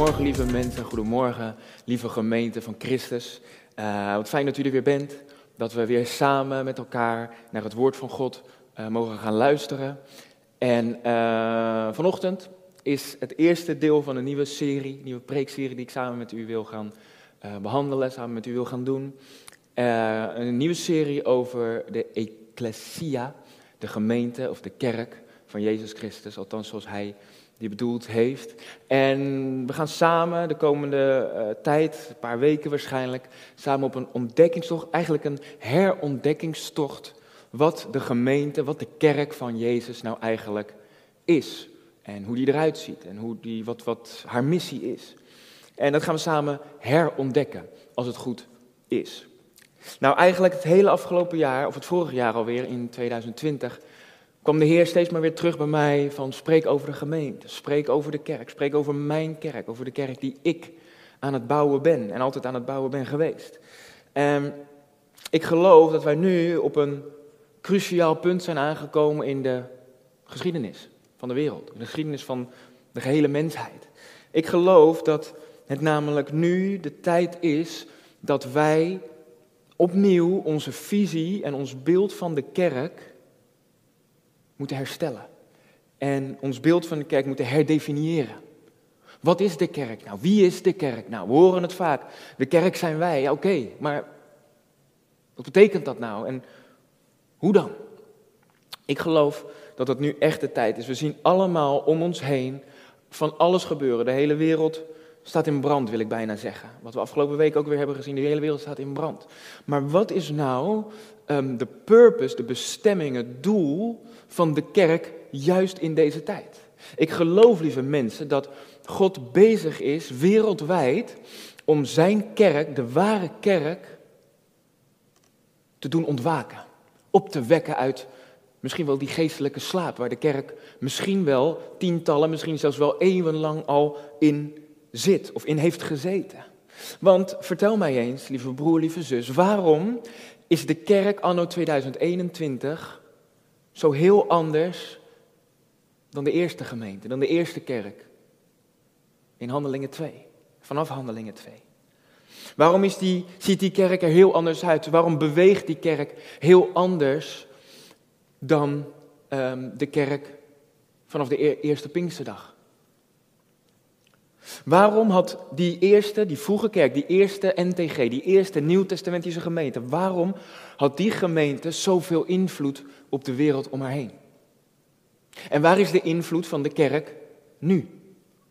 Goedemorgen, lieve mensen. Goedemorgen, lieve gemeente van Christus. Uh, wat fijn dat u er weer bent. Dat we weer samen met elkaar naar het woord van God uh, mogen gaan luisteren. En uh, vanochtend is het eerste deel van een nieuwe serie, een nieuwe preekserie die ik samen met u wil gaan behandelen, samen met u wil gaan doen. een nieuwe serie over de Ecclesia, de gemeente of de kerk van Jezus Christus, althans zoals hij die bedoeld heeft. En we gaan samen de komende uh, tijd, een paar weken waarschijnlijk, samen op een ontdekkingstocht, eigenlijk een herontdekkingstocht, wat de gemeente, wat de kerk van Jezus nou eigenlijk is. En hoe die eruit ziet en hoe die, wat, wat haar missie is. En dat gaan we samen herontdekken, als het goed is. Nou, eigenlijk het hele afgelopen jaar, of het vorige jaar alweer, in 2020, kwam de Heer steeds maar weer terug bij mij van spreek over de gemeente, spreek over de kerk, spreek over mijn kerk, over de kerk die ik aan het bouwen ben en altijd aan het bouwen ben geweest. En ik geloof dat wij nu op een cruciaal punt zijn aangekomen in de geschiedenis van de wereld, in de geschiedenis van de gehele mensheid. Ik geloof dat het namelijk nu de tijd is dat wij opnieuw onze visie en ons beeld van de kerk moeten herstellen. En ons beeld van de kerk moeten herdefiniëren. Wat is de kerk nou? Wie is de kerk nou? We horen het vaak. De kerk zijn wij. Oké, maar wat betekent dat nou? En hoe dan? Ik geloof dat het nu echt de tijd is. We zien allemaal om ons heen van alles gebeuren. De hele wereld staat in brand, wil ik bijna zeggen. Wat we afgelopen week ook weer hebben gezien, de hele wereld staat in brand. Maar wat is nou um, de purpose, de bestemming, het doel van de kerk juist in deze tijd. Ik geloof, lieve mensen, dat God bezig is wereldwijd om zijn kerk, de ware kerk, te doen ontwaken. Op te wekken uit misschien wel die geestelijke slaap, waar de kerk misschien wel tientallen, misschien zelfs wel eeuwenlang al in zit of in heeft gezeten. Want vertel mij eens, lieve broer, lieve zus, waarom is de kerk anno 2021 zo heel anders dan de eerste gemeente, dan de eerste kerk? In Handelingen 2, vanaf Handelingen 2. Waarom is die, ziet die kerk er heel anders uit? Waarom beweegt die kerk heel anders dan um, de kerk vanaf de eerste Pinksterdag? Waarom had die eerste, die vroege kerk, die eerste NTG, die eerste Nieuwtestamentische gemeente, waarom had die gemeente zoveel invloed op de wereld om haar heen? En waar is de invloed van de kerk nu,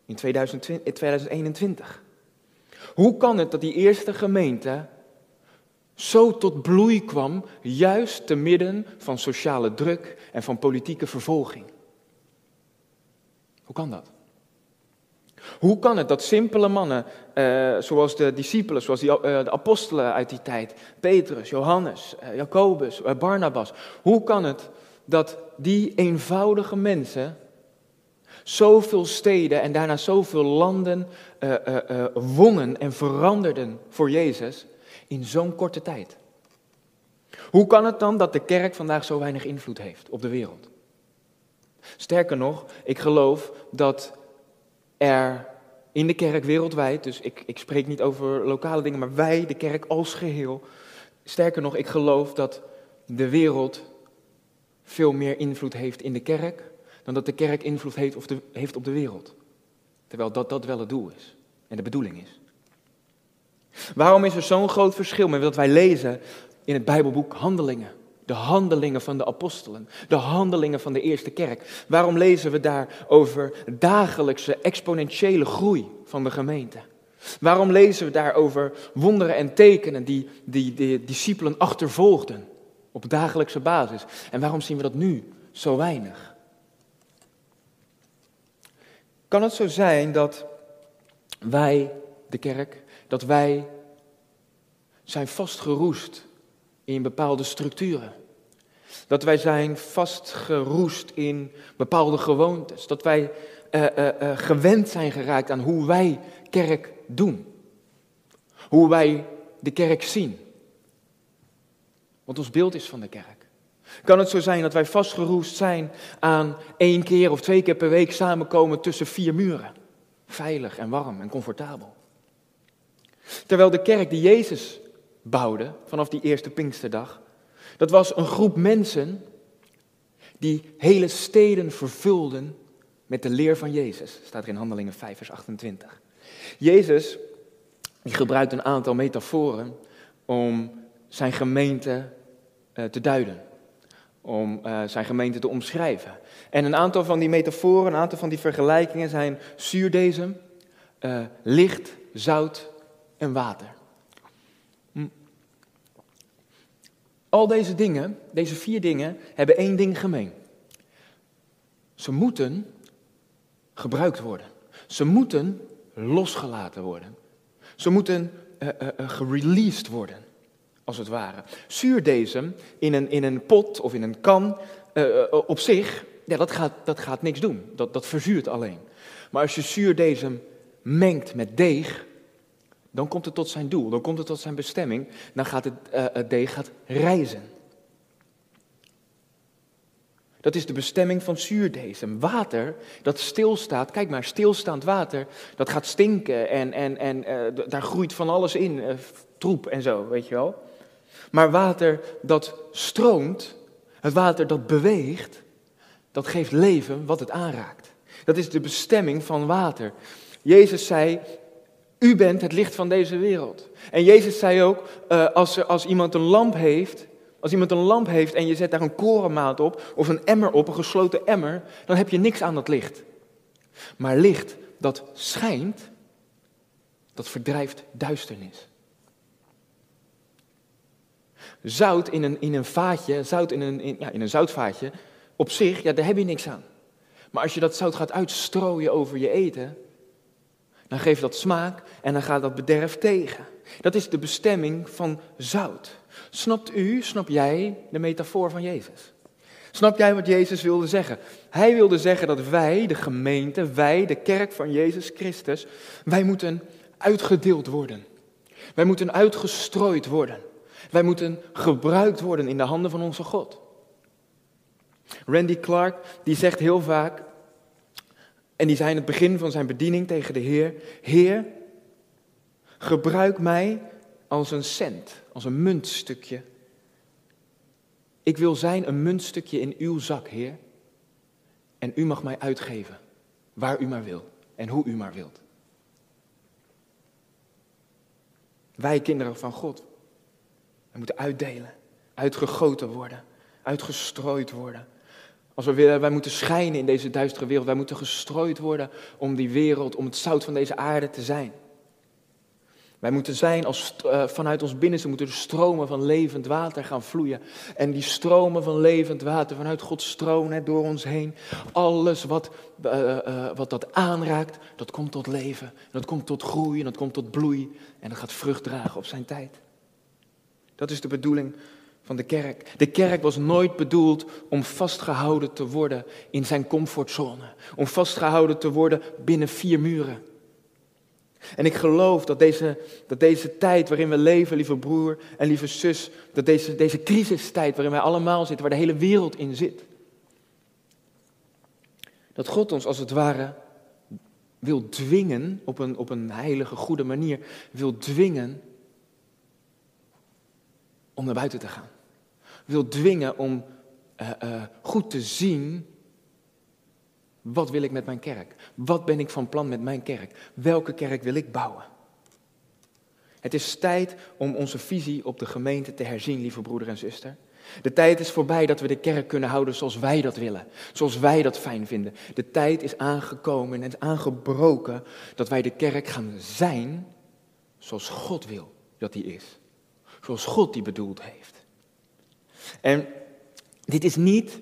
in 2021? Hoe kan het dat die eerste gemeente zo tot bloei kwam, juist te midden van sociale druk en van politieke vervolging? Hoe kan dat? Hoe kan het dat simpele mannen, uh, zoals de discipelen, zoals die, uh, de apostelen uit die tijd, Petrus, Johannes, uh, Jacobus, Barnabas, hoe kan het dat die eenvoudige mensen zoveel steden en daarna zoveel landen wonnen en veranderden voor Jezus in zo'n korte tijd? Hoe kan het dan dat de kerk vandaag zo weinig invloed heeft op de wereld? Sterker nog, ik geloof dat er in de kerk wereldwijd, dus ik, ik spreek niet over lokale dingen, maar wij, de kerk als geheel. Sterker nog, ik geloof dat de wereld veel meer invloed heeft in de kerk dan dat de kerk invloed heeft op de, heeft op de wereld. Terwijl dat, dat wel het doel is en de bedoeling is. Waarom is er zo'n groot verschil met wat wij lezen in het Bijbelboek Handelingen? De handelingen van de apostelen, de handelingen van de eerste kerk. Waarom lezen we daar over dagelijkse exponentiële groei van de gemeente? Waarom lezen we daar over wonderen en tekenen die, die de discipelen achtervolgden op dagelijkse basis? En waarom zien we dat nu zo weinig? Kan het zo zijn dat wij, de kerk, dat wij zijn vastgeroest in bepaalde structuren. Dat wij zijn vastgeroest in bepaalde gewoontes. Dat wij uh, uh, uh, gewend zijn geraakt aan hoe wij kerk doen. Hoe wij de kerk zien. Want ons beeld is van de kerk. Kan het zo zijn dat wij vastgeroest zijn aan één keer of twee keer per week samenkomen tussen vier muren? veilig en warm en comfortabel. Terwijl de kerk die Jezus bouwde vanaf die eerste Pinksterdag, dat was een groep mensen die hele steden vervulden met de leer van Jezus. Staat er in Handelingen 5, vers 28. Jezus die gebruikt een aantal metaforen om zijn gemeente uh, te duiden. Om uh, zijn gemeente te omschrijven. En een aantal van die metaforen, een aantal van die vergelijkingen zijn zuurdesem, uh, licht, zout en water. Al deze dingen, deze vier dingen, hebben één ding gemeen. Ze moeten gebruikt worden. Ze moeten losgelaten worden. Ze moeten uh, uh, gereleased worden, als het ware. Zuurdesem in een, in een pot of in een kan op zich, ja, dat, gaat, dat gaat niks doen. Dat, dat verzuurt alleen. Maar als je zuurdesem mengt met deeg, dan komt het tot zijn doel, dan komt het tot zijn bestemming. Dan gaat het, het deeg gaat reizen. Dat is de bestemming van zuurdesem. Water dat stilstaat, kijk maar, stilstaand water, dat gaat stinken en, en, en uh, daar groeit van alles in, uh, troep en zo, weet je wel. Maar water dat stroomt, het water dat beweegt, dat geeft leven wat het aanraakt. Dat is de bestemming van water. Jezus zei, u bent het licht van deze wereld. En Jezus zei ook, uh, als, als iemand een lamp heeft als iemand een lamp heeft en je zet daar een korenmaat op of een emmer op, een gesloten emmer, dan heb je niks aan dat licht. Maar licht dat schijnt, dat verdrijft duisternis. Zout in een, in een vaatje, zout in een, ja, in een zoutvaatje, op zich, ja, daar heb je niks aan. Maar als je dat zout gaat uitstrooien over je eten, dan geeft dat smaak en dan gaat dat bederf tegen. Dat is de bestemming van zout. Snapt u, snap jij de metafoor van Jezus? Snap jij wat Jezus wilde zeggen? Hij wilde zeggen dat wij, de gemeente, wij, de kerk van Jezus Christus, wij moeten uitgedeeld worden. Wij moeten uitgestrooid worden. Wij moeten gebruikt worden in de handen van onze God. Randy Clark, die zegt heel vaak, en die zei in het begin van zijn bediening tegen de Heer, Heer, gebruik mij als een cent, als een muntstukje. Ik wil zijn een muntstukje in uw zak, Heer. En u mag mij uitgeven waar u maar wil en hoe u maar wilt. Wij kinderen van God, we moeten uitdelen, uitgegoten worden, uitgestrooid worden. Als we willen, wij moeten schijnen in deze duistere wereld, wij moeten gestrooid worden om die wereld, om het zout van deze aarde te zijn. Wij moeten zijn als uh, vanuit ons binnenste moeten de stromen van levend water gaan vloeien. En die stromen van levend water vanuit God stromen door ons heen. Alles wat, uh, uh, wat dat aanraakt, dat komt tot leven. Dat komt tot groei en dat komt tot bloei. En dat gaat vrucht dragen op zijn tijd. Dat is de bedoeling van de kerk. De kerk was nooit bedoeld om vastgehouden te worden in zijn comfortzone. Om vastgehouden te worden binnen vier muren. En ik geloof dat deze, dat deze tijd waarin we leven, lieve broer en lieve zus, dat deze, deze crisistijd waarin wij allemaal zitten, waar de hele wereld in zit, dat God ons als het ware wil dwingen, op een, op een heilige, goede manier, wil dwingen om naar buiten te gaan. Wil dwingen om uh, uh, goed te zien wat wil ik met mijn kerk? Wat ben ik van plan met mijn kerk? Welke kerk wil ik bouwen? Het is tijd om onze visie op de gemeente te herzien, lieve broeder en zuster. De tijd is voorbij dat we de kerk kunnen houden zoals wij dat willen, zoals wij dat fijn vinden. De tijd is aangekomen en aangebroken dat wij de kerk gaan zijn zoals God wil dat die is. Zoals God die bedoeld heeft. En dit is niet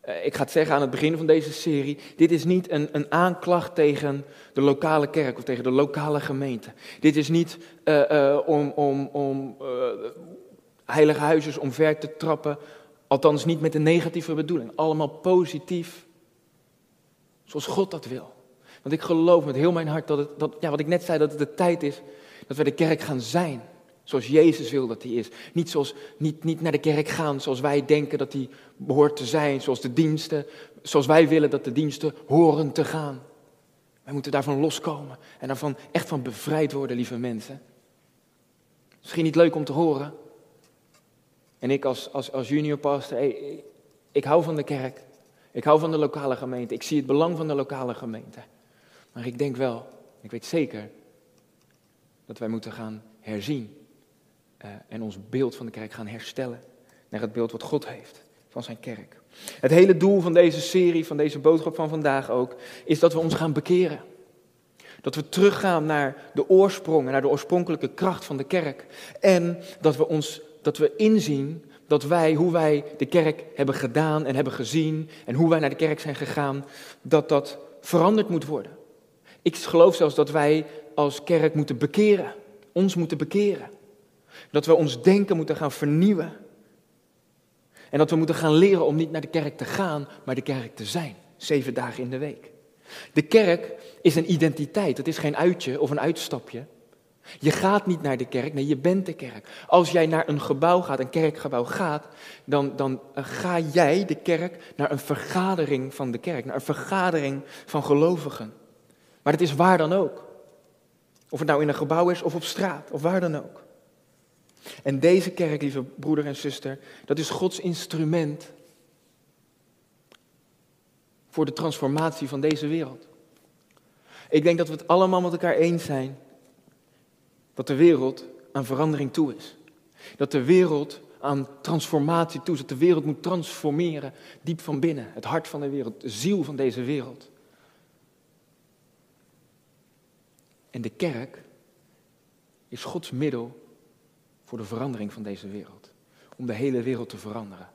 eh, ik ga het zeggen aan het begin van deze serie, dit is niet een, een aanklacht tegen de lokale kerk of tegen de lokale gemeente. Dit is niet uh, uh, om, om, om heilige huisjes omver te trappen, althans niet met een negatieve bedoeling. Allemaal positief, zoals God dat wil. Want ik geloof met heel mijn hart dat het, dat, ja, wat ik net zei, dat het de tijd is dat we de kerk gaan zijn. Zoals Jezus wil dat hij is. Niet, zoals, niet, niet naar de kerk gaan zoals wij denken dat hij behoort te zijn. Zoals de diensten, zoals wij willen dat de diensten horen te gaan. Wij moeten daarvan loskomen en daarvan echt van bevrijd worden, lieve mensen. Misschien niet leuk om te horen. En ik als, als, als junior pastor, ik hou van de kerk. Ik hou van de lokale gemeente. Ik zie het belang van de lokale gemeente. Maar ik denk wel, ik weet zeker, dat wij moeten gaan herzien. Uh, en ons beeld van de kerk gaan herstellen naar het beeld wat God heeft van zijn kerk. Het hele doel van deze serie, van deze boodschap van vandaag ook, is dat we ons gaan bekeren. Dat we teruggaan naar de oorsprong naar de oorspronkelijke kracht van de kerk. En dat we, ons, dat we inzien dat wij, hoe wij de kerk hebben gedaan en hebben gezien en hoe wij naar de kerk zijn gegaan, dat dat veranderd moet worden. Ik geloof zelfs dat wij als kerk moeten bekeren, ons moeten bekeren. Dat we ons denken moeten gaan vernieuwen. En dat we moeten gaan leren om niet naar de kerk te gaan, maar de kerk te zijn. Zeven dagen in de week. De kerk is een identiteit. Het is geen uitje of een uitstapje. Je gaat niet naar de kerk, nee, je bent de kerk. Als jij naar een gebouw gaat, een kerkgebouw gaat, dan, dan eh, ga jij, de kerk, naar een vergadering van de kerk, naar een vergadering van gelovigen. Maar het is waar dan ook. Of het nou in een gebouw is of op straat, of waar dan ook. En deze kerk, lieve broeder en zuster, dat is Gods instrument voor de transformatie van deze wereld. Ik denk dat we het allemaal met elkaar eens zijn dat de wereld aan verandering toe is. Dat de wereld aan transformatie toe is. Dat de wereld moet transformeren diep van binnen. Het hart van de wereld, de ziel van deze wereld. En de kerk is Gods middel voor de verandering van deze wereld. Om de hele wereld te veranderen.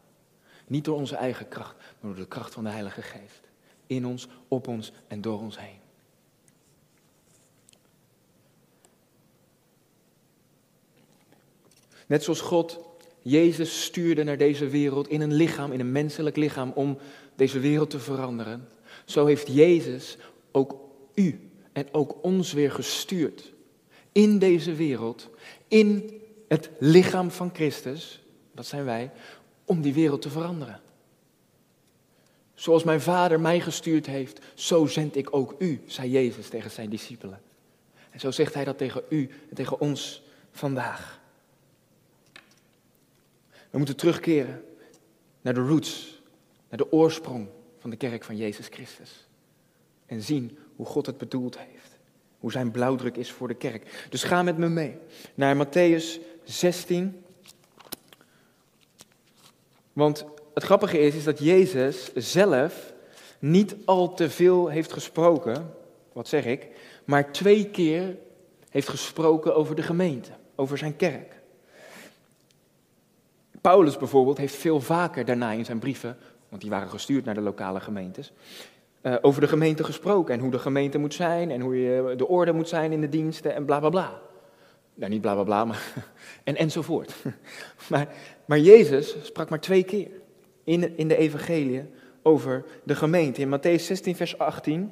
Niet door onze eigen kracht, maar door de kracht van de Heilige Geest. In ons, op ons en door ons heen. Net zoals God Jezus stuurde naar deze wereld in een lichaam, in een menselijk lichaam, om deze wereld te veranderen. Zo heeft Jezus ook u en ook ons weer gestuurd in deze wereld, in het lichaam van Christus, dat zijn wij, om die wereld te veranderen. Zoals mijn vader mij gestuurd heeft, zo zend ik ook u, zei Jezus tegen zijn discipelen. En zo zegt hij dat tegen u en tegen ons vandaag. We moeten terugkeren naar de roots, naar de oorsprong van de kerk van Jezus Christus. En zien hoe God het bedoeld heeft. Hoe zijn blauwdruk is voor de kerk. Dus ga met me mee naar Matthäus 16. Want het grappige is, is dat Jezus zelf niet al te veel heeft gesproken, wat zeg ik, maar twee keer heeft gesproken over de gemeente, over zijn kerk. Paulus bijvoorbeeld heeft veel vaker daarna in zijn brieven, want die waren gestuurd naar de lokale gemeentes, uh, over de gemeente gesproken en hoe de gemeente moet zijn en hoe je de orde moet zijn in de diensten en bla bla bla. Nou, niet bla bla bla, maar en enzovoort. Maar, maar Jezus sprak maar twee keer in, in de evangelie over de gemeente. In Matthäus 16, vers 18,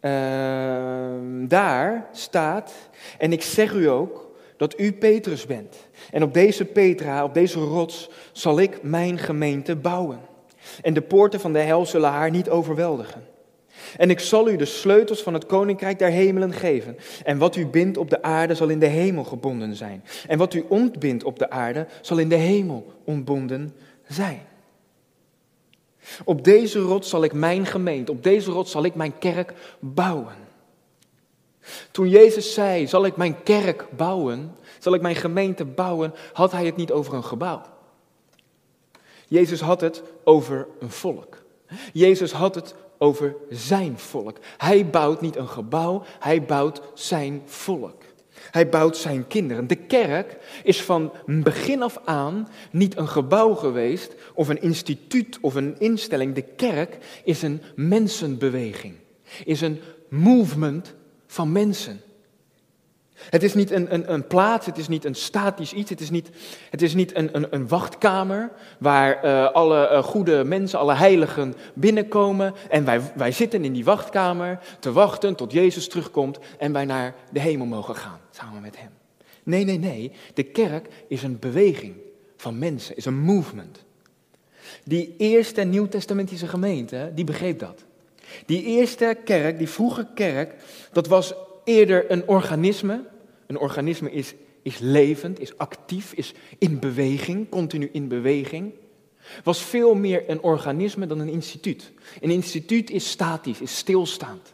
uh, ehm, daar staat, en ik zeg u ook dat u Petrus bent. En op deze Petra, op deze rots, zal ik mijn gemeente bouwen. En de poorten van de hel zullen haar niet overweldigen. En ik zal u de sleutels van het koninkrijk der hemelen geven. En wat u bindt op de aarde zal in de hemel gebonden zijn. En wat u ontbindt op de aarde zal in de hemel ontbonden zijn. Op deze rots zal ik mijn gemeente, op deze rots zal ik mijn kerk bouwen. Toen Jezus zei, zal ik mijn kerk bouwen, zal ik mijn gemeente bouwen, had hij het niet over een gebouw. Jezus had het over een volk. Jezus had het over zijn volk. Hij bouwt niet een gebouw, hij bouwt zijn volk. Hij bouwt zijn kinderen. De kerk is van begin af aan niet een gebouw geweest of een instituut of een instelling. De kerk is een mensenbeweging, is een movement van mensen. Het is niet een, een, een plaats, het is niet een statisch iets, het is niet, het is niet een, een, een wachtkamer waar uh, alle uh, goede mensen, alle heiligen binnenkomen en wij, wij zitten in die wachtkamer te wachten tot Jezus terugkomt en wij naar de hemel mogen gaan samen met Hem. Nee, nee, nee, de kerk is een beweging van mensen, is een movement. Die eerste nieuwtestamentische gemeente, die begreep dat. Die eerste kerk, die vroege kerk, dat was eerder een organisme. Een organisme is, is levend, is actief, is in beweging, continu in beweging. Was veel meer een organisme dan een instituut. Een instituut is statisch, is stilstaand.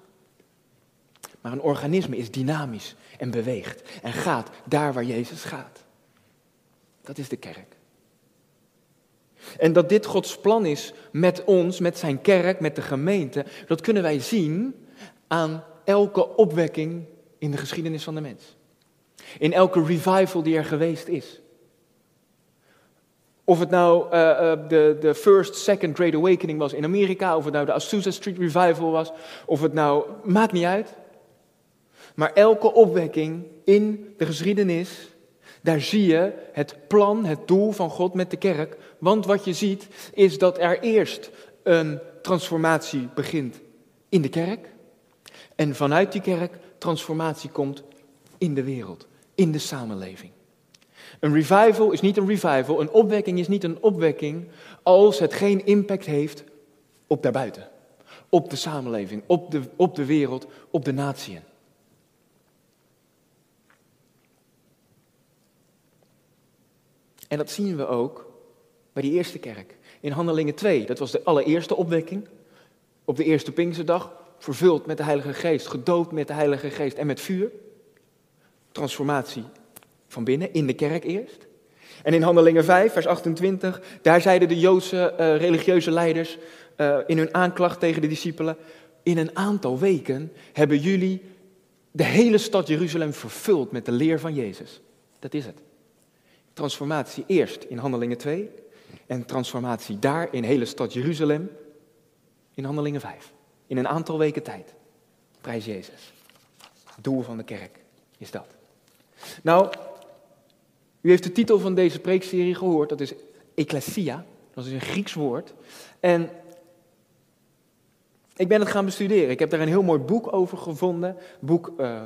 Maar een organisme is dynamisch en beweegt en gaat daar waar Jezus gaat. Dat is de kerk. En dat dit Gods plan is met ons, met zijn kerk, met de gemeente, dat kunnen wij zien aan elke opwekking in de geschiedenis van de mens. In elke revival die er geweest is. Of het nou uh, uh, de, de First, Second Great Awakening was in Amerika, of het nou de Azusa Street Revival was, of het nou, maakt niet uit. Maar elke opwekking in de geschiedenis, daar zie je het plan, het doel van God met de kerk. Want wat je ziet is dat er eerst een transformatie begint in de kerk. En vanuit die kerk transformatie komt in de wereld, in de samenleving. Een revival is niet een revival, een opwekking is niet een opwekking als het geen impact heeft op daarbuiten. Op de samenleving, op de, op de wereld, op de natieën. En dat zien we ook bij die eerste kerk. In Handelingen 2, dat was de allereerste opwekking. Op de eerste Pinksterdag, vervuld met de Heilige Geest, gedoopt met de Heilige Geest en met vuur. Transformatie van binnen, in de kerk eerst. En in Handelingen 5, vers 28, daar zeiden de Joodse uh, religieuze leiders uh, in hun aanklacht tegen de discipelen: In een aantal weken hebben jullie de hele stad Jeruzalem vervuld met de leer van Jezus. Dat is het. Transformatie eerst in Handelingen 2 en transformatie daar in hele stad Jeruzalem in Handelingen 5. In een aantal weken tijd. Prijs Jezus. Doel van de kerk is dat. Nou, u heeft de titel van deze preekserie gehoord, dat is Ecclesia. Dat is een Grieks woord. En ik ben het gaan bestuderen. Ik heb daar een heel mooi boek over gevonden. Boek uh,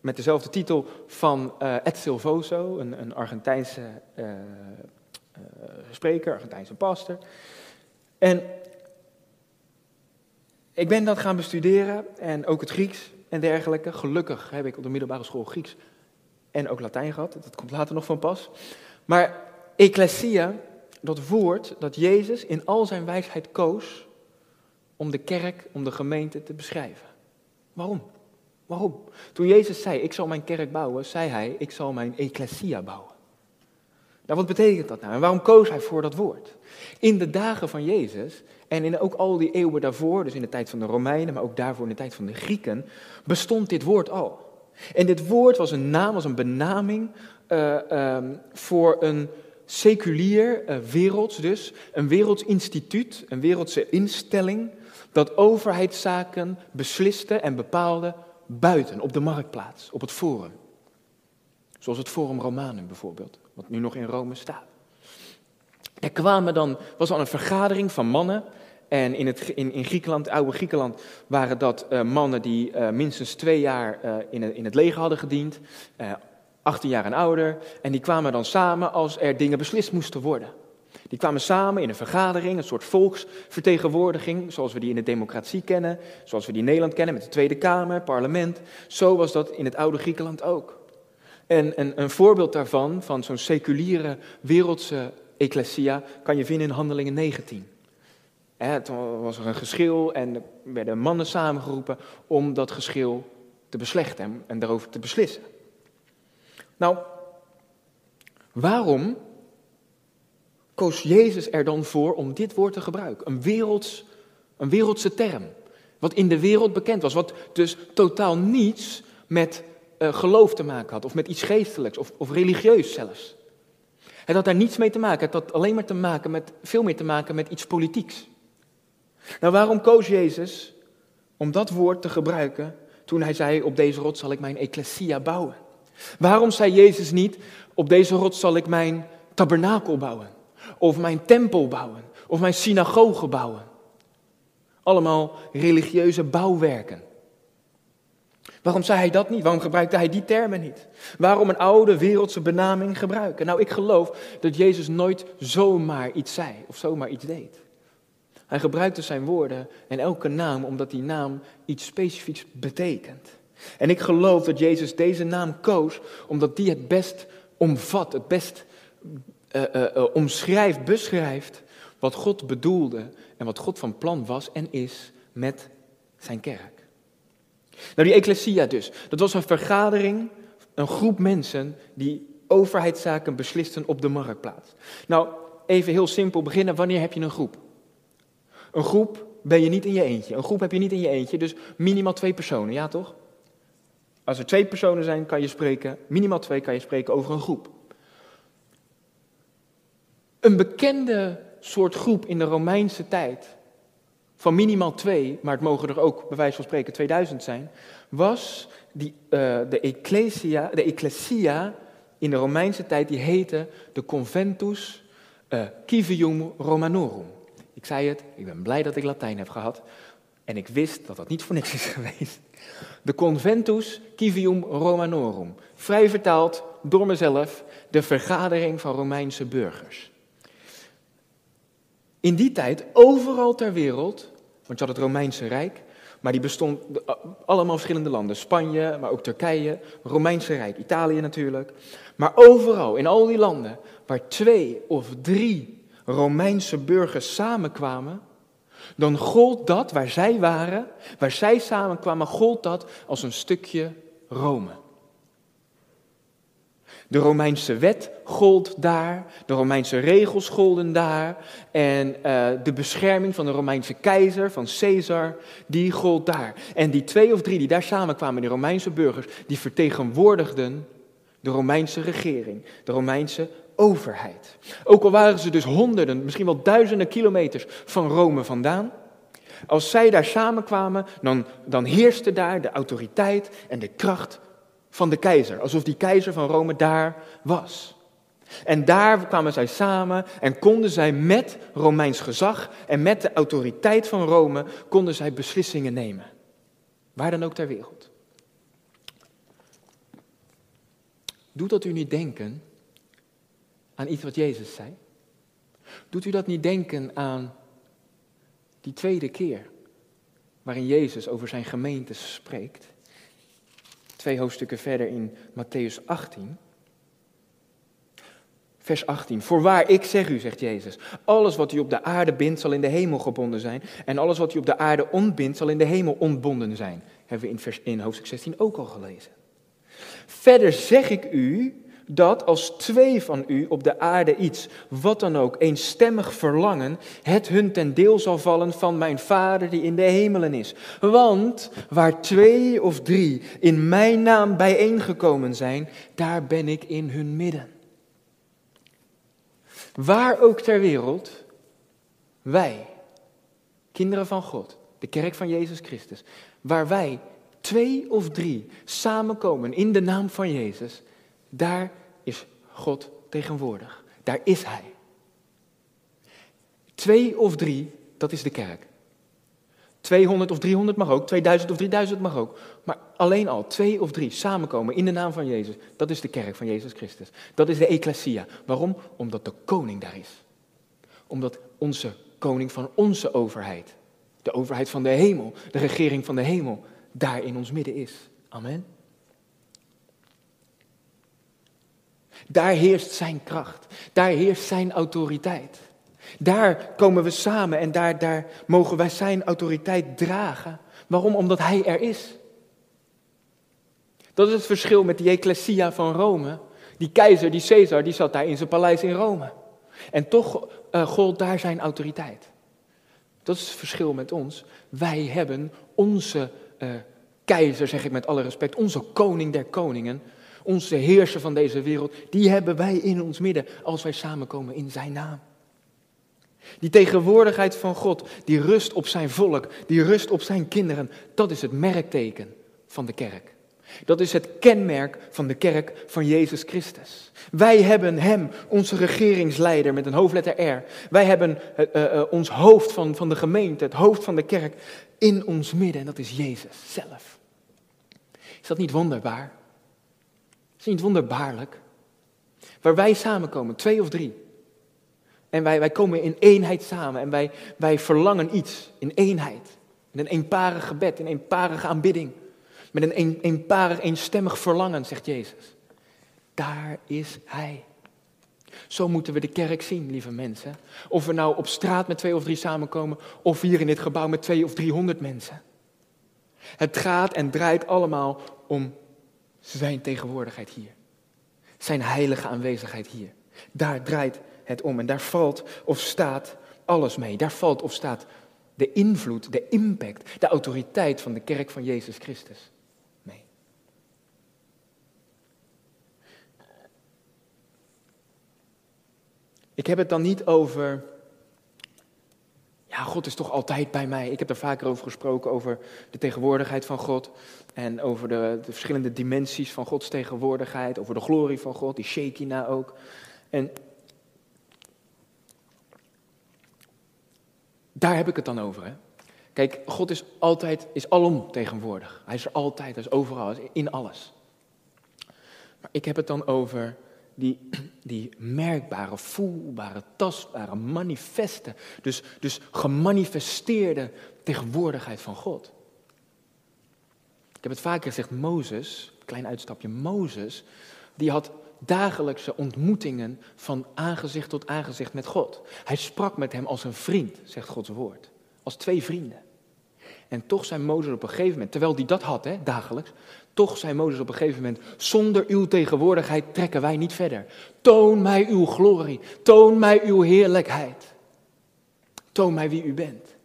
met dezelfde titel van uh, Ed Silvoso, een, een Argentijnse uh, spreker, Argentijnse pastor. En ik ben dat gaan bestuderen en ook het Grieks en dergelijke. Gelukkig heb ik op de middelbare school Grieks en ook Latijn gehad, dat komt later nog van pas. Maar ecclesia, dat woord dat Jezus in al zijn wijsheid koos om de kerk, om de gemeente te beschrijven. Waarom? Waarom? Toen Jezus zei, ik zal mijn kerk bouwen, zei hij, ik zal mijn ecclesia bouwen. Nou, wat betekent dat nou? En waarom koos hij voor dat woord? In de dagen van Jezus en in ook al die eeuwen daarvoor, dus in de tijd van de Romeinen, maar ook daarvoor in de tijd van de Grieken, bestond dit woord al. En dit woord was een naam, was een benaming uh, um, voor een seculier, uh, werelds dus, een werelds instituut, een wereldse instelling, dat overheidszaken besliste en bepaalde buiten, op de marktplaats, op het forum. Zoals het Forum Romanum bijvoorbeeld, wat nu nog in Rome staat. Er kwamen dan, was al een vergadering van mannen. En in, het, in, in Griekenland, oude Griekenland, waren dat uh, mannen die uh, minstens twee jaar uh, in, het, in het leger hadden gediend. 18 jaar en ouder. En die kwamen dan samen als er dingen beslist moesten worden. Die kwamen samen in een vergadering, een soort volksvertegenwoordiging, zoals we die in de democratie kennen, zoals we die in Nederland kennen met de Tweede Kamer, parlement. Zo was dat in het oude Griekenland ook. En een, een voorbeeld daarvan, van zo'n seculiere wereldse ecclesia, kan je vinden in Handelingen 19. Toen was er een geschil en er werden mannen samengeroepen om dat geschil te beslechten en, daarover te beslissen. Nou, waarom koos Jezus er dan voor om dit woord te gebruiken? Een, een wereldse term, wat in de wereld bekend was, wat dus totaal niets met uh, geloof te maken had, of met iets geestelijks, of, of religieus zelfs. Het had daar niets mee te maken, het had alleen maar te maken met, veel meer te maken met iets politieks. Nou, waarom koos Jezus om dat woord te gebruiken toen hij zei, op deze rots zal ik mijn ecclesia bouwen? Waarom zei Jezus niet, op deze rots zal ik mijn tabernakel bouwen? Of mijn tempel bouwen? Of mijn synagoge bouwen? Allemaal religieuze bouwwerken. Waarom zei hij dat niet? Waarom gebruikte hij die termen niet? Waarom een oude wereldse benaming gebruiken? Nou, ik geloof dat Jezus nooit zomaar iets zei of zomaar iets deed. Hij gebruikt dus zijn woorden en elke naam omdat die naam iets specifieks betekent. En ik geloof dat Jezus deze naam koos omdat die het best omvat, het best uh, uh, omschrijft, beschrijft wat God bedoelde en wat God van plan was en is met zijn kerk. Nou, die ecclesia dus, dat was een vergadering, een groep mensen die overheidszaken beslisten op de marktplaats. Nou, even heel simpel beginnen, wanneer heb je een groep? Een groep ben je niet in je eentje. Een groep heb je niet in je eentje, dus minimaal twee personen, ja toch? Als er twee personen zijn, kan je spreken, minimaal twee kan je spreken over een groep. Een bekende soort groep in de Romeinse tijd, van minimaal twee, maar het mogen er ook bij wijze van spreken 2000 zijn, was die, uh, de, ecclesia, de ecclesia in de Romeinse tijd, die heette de Conventus uh, Civium Romanorum. Ik zei het, ik ben blij dat ik Latijn heb gehad. En ik wist dat dat niet voor niks is geweest. De Conventus Civium Romanorum. Vrij vertaald door mezelf, de vergadering van Romeinse burgers. In die tijd, overal ter wereld, want je had het Romeinse Rijk, maar die bestond allemaal verschillende landen. Spanje, maar ook Turkije, Romeinse Rijk, Italië natuurlijk. Maar overal, in al die landen, waar twee of drie Romeinse burgers samenkwamen, dan gold dat waar zij waren, waar zij samenkwamen, gold dat als een stukje Rome. De Romeinse wet gold daar, de Romeinse regels golden daar en uh, de bescherming van de Romeinse keizer, van Caesar, die gold daar. En die twee of drie die daar samenkwamen, die Romeinse burgers, die vertegenwoordigden de Romeinse regering, de Romeinse overheid. Ook al waren ze dus honderden, misschien wel duizenden kilometers van Rome vandaan. Als zij daar samenkwamen, dan, dan heerste daar de autoriteit en de kracht van de keizer. Alsof die keizer van Rome daar was. En daar kwamen zij samen en konden zij met Romeins gezag en met de autoriteit van Rome, konden zij beslissingen nemen. Waar dan ook ter wereld. Doet dat u niet denken aan iets wat Jezus zei? Doet u dat niet denken aan die tweede keer waarin Jezus over zijn gemeente spreekt? Twee hoofdstukken verder in Matthäus 18. Vers 18. Voorwaar, ik zeg u, zegt Jezus, alles wat u op de aarde bindt zal in de hemel gebonden zijn. En alles wat u op de aarde ontbindt zal in de hemel ontbonden zijn. Hebben we in, vers, in hoofdstuk 16 ook al gelezen. Verder zeg ik u dat als twee van u op de aarde iets, wat dan ook, eenstemmig verlangen, het hun ten deel zal vallen van mijn Vader die in de hemelen is. Want waar twee of drie in mijn naam bijeengekomen zijn, daar ben ik in hun midden. Waar ook ter wereld, wij, kinderen van God, de kerk van Jezus Christus, waar wij twee of drie samenkomen in de naam van Jezus, daar is God tegenwoordig. Daar is Hij. Twee of drie, dat is de kerk. 200 of 300 mag ook, 2000 of 3000 mag ook. Maar alleen al twee of drie samenkomen in de naam van Jezus, dat is de kerk van Jezus Christus. Dat is de ecclesia. Waarom? Omdat de koning daar is. Omdat onze koning van onze overheid, de overheid van de hemel, de regering van de hemel, daar in ons midden is. Amen. Daar heerst zijn kracht. Daar heerst zijn autoriteit. Daar komen we samen en daar, daar mogen wij zijn autoriteit dragen. Waarom? Omdat hij er is. Dat is het verschil met die ecclesia van Rome. Die keizer, die Caesar, die zat daar in zijn paleis in Rome. En toch uh, gold daar zijn autoriteit. Dat is het verschil met ons. Wij hebben onze uh, keizer, zeg ik met alle respect, onze koning der koningen, onze heerser van deze wereld, die hebben wij in ons midden als wij samenkomen in zijn naam. Die tegenwoordigheid van God, die rust op zijn volk, die rust op zijn kinderen, dat is het merkteken van de kerk. Dat is het kenmerk van de kerk van Jezus Christus. Wij hebben Hem, onze regeringsleider met een hoofdletter R. Wij hebben uh, uh, ons hoofd van, van de gemeente, het hoofd van de kerk, in ons midden. En dat is Jezus zelf. Is dat niet wonderbaar? Is niet wonderbaarlijk? Waar wij samenkomen, twee of drie. En wij, wij komen in eenheid samen en wij, wij verlangen iets in eenheid. In een eenparig gebed, een eenparige aanbidding. Met een, een eenparig, eenstemmig verlangen, zegt Jezus. Daar is Hij. Zo moeten we de kerk zien, lieve mensen. Of we nou op straat met twee of drie samenkomen, of hier in dit gebouw met twee of driehonderd mensen. Het gaat en draait allemaal om zijn tegenwoordigheid hier. Zijn heilige aanwezigheid hier. Daar draait het om en daar valt of staat alles mee. Daar valt of staat de invloed, de impact, de autoriteit van de kerk van Jezus Christus mee. Ik heb het dan niet over, ja, God is toch altijd bij mij. Ik heb er vaker over gesproken, over de tegenwoordigheid van God en over de, de verschillende dimensies van Gods tegenwoordigheid, over de glorie van God, die Shekinah ook. En Daar heb ik het dan over. Hè? Kijk, God is altijd, is alom tegenwoordig. Hij is er altijd, hij is overal, hij is in alles. Maar ik heb het dan over die, die merkbare, voelbare, tastbare, manifeste, dus, dus gemanifesteerde tegenwoordigheid van God. Ik heb het vaker gezegd, Mozes, klein uitstapje, Mozes, die had dagelijkse ontmoetingen van aangezicht tot aangezicht met God. Hij sprak met hem als een vriend, zegt Gods woord. Als twee vrienden. En toch zei Mozes op een gegeven moment, terwijl hij dat had, hè, dagelijks, toch zei Mozes op een gegeven moment, zonder uw tegenwoordigheid trekken wij niet verder. Toon mij uw glorie, toon mij uw heerlijkheid. Toon mij wie u bent.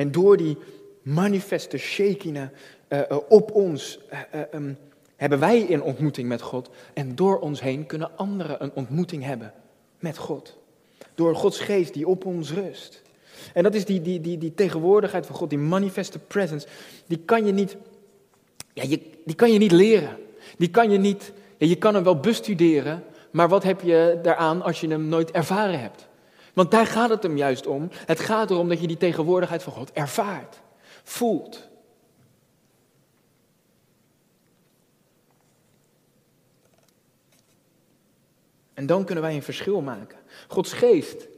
En door die manifeste Shekinah uh, op ons uh, um, hebben wij een ontmoeting met God. En door ons heen kunnen anderen een ontmoeting hebben met God. Door Gods geest die op ons rust. En dat is die, die, die, die tegenwoordigheid van God, die manifeste presence. Die kan je niet, ja, je, die kan je niet leren. Die kan je niet, je kan hem wel bestuderen. Maar wat heb je daaraan als je hem nooit ervaren hebt? Want daar gaat het hem juist om. Het gaat erom dat je die tegenwoordigheid van God ervaart, voelt. En dan kunnen wij een verschil maken. Gods geest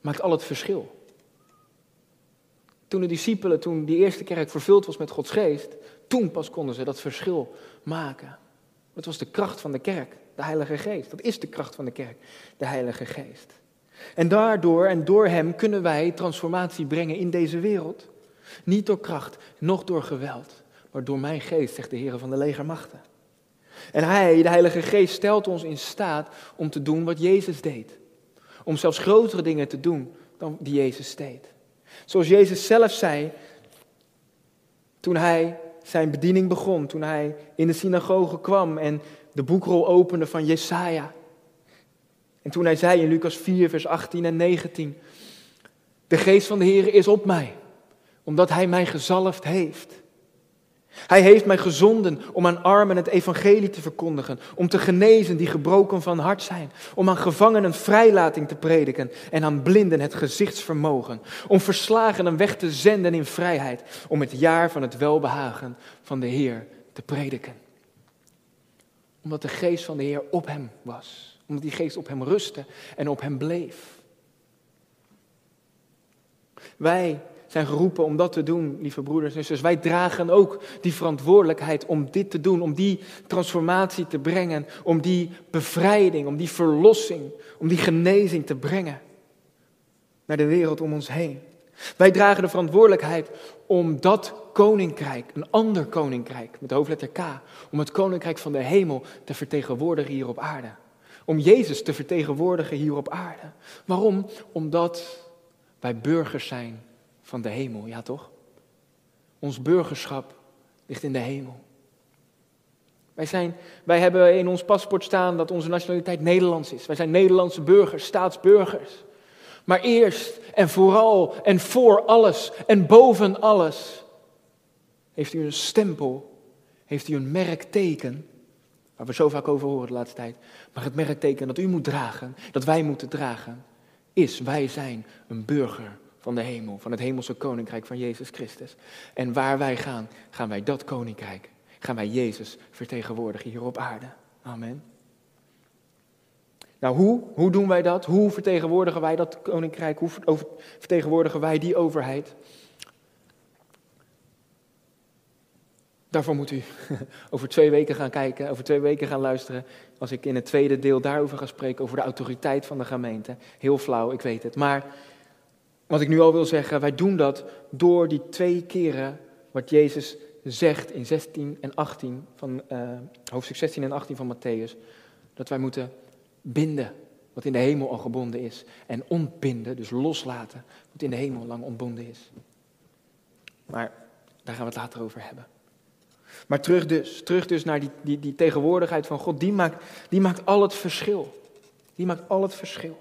maakt al het verschil. Toen de discipelen, toen die eerste kerk vervuld was met Gods geest, toen pas konden ze dat verschil maken. Dat was de kracht van de kerk, de Heilige Geest. Dat is de kracht van de kerk, de Heilige Geest. En daardoor en door Hem kunnen wij transformatie brengen in deze wereld. Niet door kracht, noch door geweld, maar door mijn geest, zegt de Heer van de legermachten. En Hij, de Heilige Geest, stelt ons in staat om te doen wat Jezus deed. Om zelfs grotere dingen te doen dan die Jezus deed. Zoals Jezus zelf zei toen Hij zijn bediening begon, toen Hij in de synagoge kwam en de boekrol opende van Jesaja. En toen hij zei in Lucas 4, vers 18 en 19, de geest van de Heer is op mij, omdat hij mij gezalfd heeft. Hij heeft mij gezonden om aan armen het evangelie te verkondigen, om te genezen die gebroken van hart zijn, om aan gevangenen vrijlating te prediken en aan blinden het gezichtsvermogen, om verslagenen weg te zenden in vrijheid, om het jaar van het welbehagen van de Heer te prediken. Omdat de geest van de Heer op hem was omdat die geest op hem rustte en op hem bleef. Wij zijn geroepen om dat te doen, lieve broeders en zusters. Wij dragen ook die verantwoordelijkheid om dit te doen, om die transformatie te brengen, om die bevrijding, om die verlossing, om die genezing te brengen naar de wereld om ons heen. Wij dragen de verantwoordelijkheid om dat koninkrijk, een ander koninkrijk, met de hoofdletter K, om het koninkrijk van de hemel te vertegenwoordigen hier op aarde. Om Jezus te vertegenwoordigen hier op aarde. Waarom? Omdat wij burgers zijn van de hemel, ja toch? Ons burgerschap ligt in de hemel. Wij, zijn, wij hebben in ons paspoort staan dat onze nationaliteit Nederlands is. Wij zijn Nederlandse burgers, staatsburgers. Maar eerst en vooral en voor alles en boven alles heeft u een stempel, heeft u een merkteken Waar we zo vaak over horen de laatste tijd. Maar het merkteken dat u moet dragen, dat wij moeten dragen, is wij zijn een burger van de hemel, van het hemelse koninkrijk van Jezus Christus. En waar wij gaan, gaan wij dat koninkrijk, gaan wij Jezus vertegenwoordigen hier op aarde. Amen. Nou, hoe? Hoe doen wij dat? Hoe vertegenwoordigen wij dat koninkrijk? Hoe vertegenwoordigen wij die overheid? Daarvoor moet u over twee weken gaan kijken, over twee weken gaan luisteren. Als ik in het tweede deel daarover ga spreken, over de autoriteit van de gemeente. Heel flauw, ik weet het. Maar wat ik nu al wil zeggen, wij doen dat door die twee keren wat Jezus zegt in 16 en 18 van uh, hoofdstuk 16 en 18 van Matthäus. Dat wij moeten binden wat in de hemel al gebonden is. En ontbinden, dus loslaten, wat in de hemel lang ontbonden is. Maar daar gaan we het later over hebben. Maar terug dus, terug dus naar die, die, die tegenwoordigheid van God, die maakt, die maakt al het verschil. Die maakt al het verschil.